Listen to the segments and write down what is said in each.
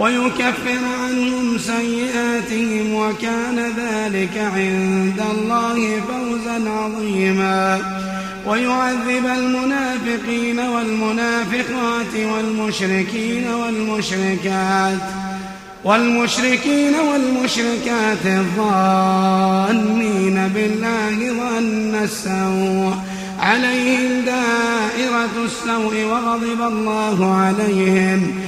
ويكفر عنهم سيئاتهم وكان ذلك عند الله فوزا عظيما. ويعذب المنافقين والمنافقات والمشركين والمشركات والمشركين والمشركات الظانين بالله ظن السوء. عليهم دائرة السوء وغضب الله عليهم.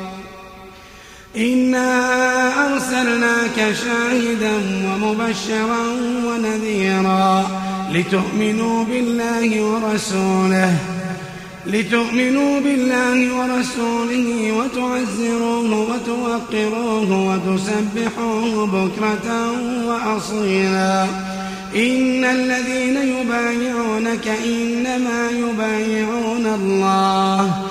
إنا أرسلناك شاهدا ومبشرا ونذيرا لتؤمنوا بالله ورسوله لتؤمنوا بالله ورسوله وتعزروه وتوقروه وتسبحوه بكرة وأصيلا. إن الذين يبايعونك إنما يبايعون الله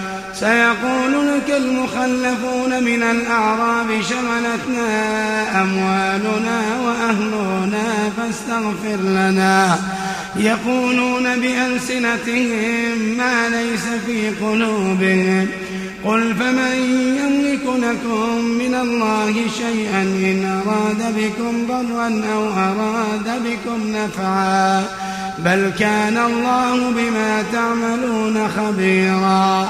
سيقول لك المخلفون من الأعراب شغلتنا أموالنا وأهلنا فاستغفر لنا. يقولون بألسنتهم ما ليس في قلوبهم. قل فمن يملك لكم من الله شيئا إن أراد بكم ضرا أو أراد بكم نفعا. بل كان الله بما تعملون خبيرا.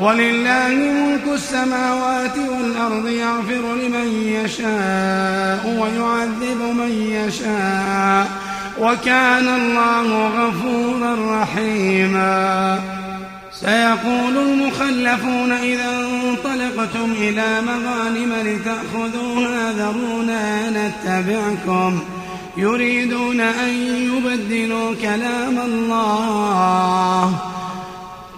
ولله ملك السماوات والأرض يغفر لمن يشاء ويعذب من يشاء وكان الله غفورا رحيما. سيقول المخلفون إذا انطلقتم إلى مغانم لتأخذوها ذرونا نتبعكم. يريدون أن يبدلوا كلام الله.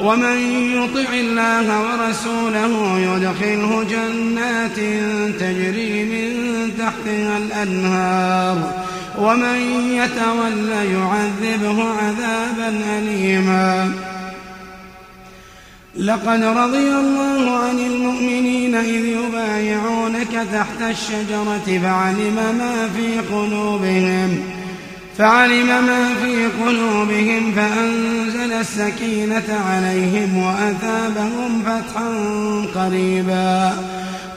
ومن يطع الله ورسوله يدخله جنات تجري من تحتها الأنهار. ومن يتول يعذبه عذابا أليما. لقد رضي الله عن المؤمنين إذ يبايعونك تحت الشجرة فعلم ما في قلوبهم. فعلم ما في قلوبهم فأنزل السكينة عليهم وأثابهم فتحا قريبا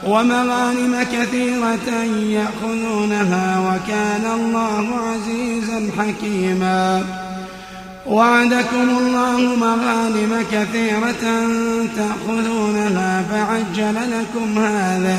ومغانم كثيرة يأخذونها وكان الله عزيزا حكيما وعدكم الله مغانم كثيرة تأخذونها فعجل لكم هذا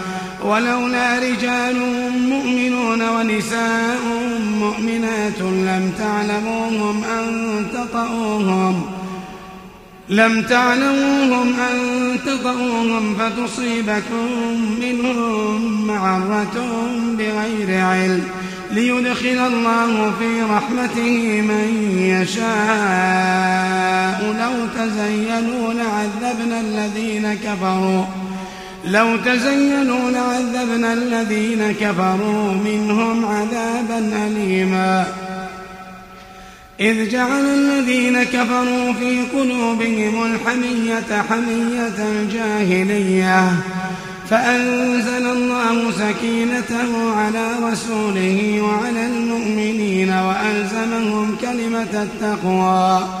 ولولا رجال مؤمنون ونساء مؤمنات لم تعلموهم أن تطؤوهم لم تعلموهم أن تطؤوهم فتصيبكم منهم معرة بغير علم ليدخل الله في رحمته من يشاء. لو تزينوا لعذبنا الذين كفروا. لو تزينوا لعذبنا الذين كفروا منهم عذابا أليما. إذ جعل الذين كفروا في قلوبهم الحمية حمية الجاهلية فأنزل الله سكينته على رسوله وعلى المؤمنين وألزمهم كلمة التقوى.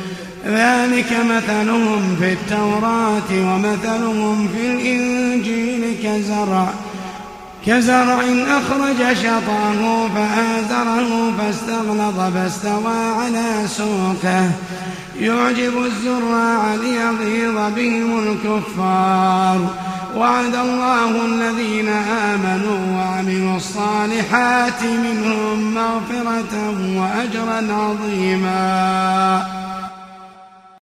ذلك مثلهم في التوراة ومثلهم في الإنجيل كزرع كزرع أخرج شطأه فآزره فاستغلظ فاستوى على سوقه. يعجب الزراع ليغيظ بهم الكفار. وعد الله الذين آمنوا وعملوا الصالحات منهم مغفرة وأجرا عظيما.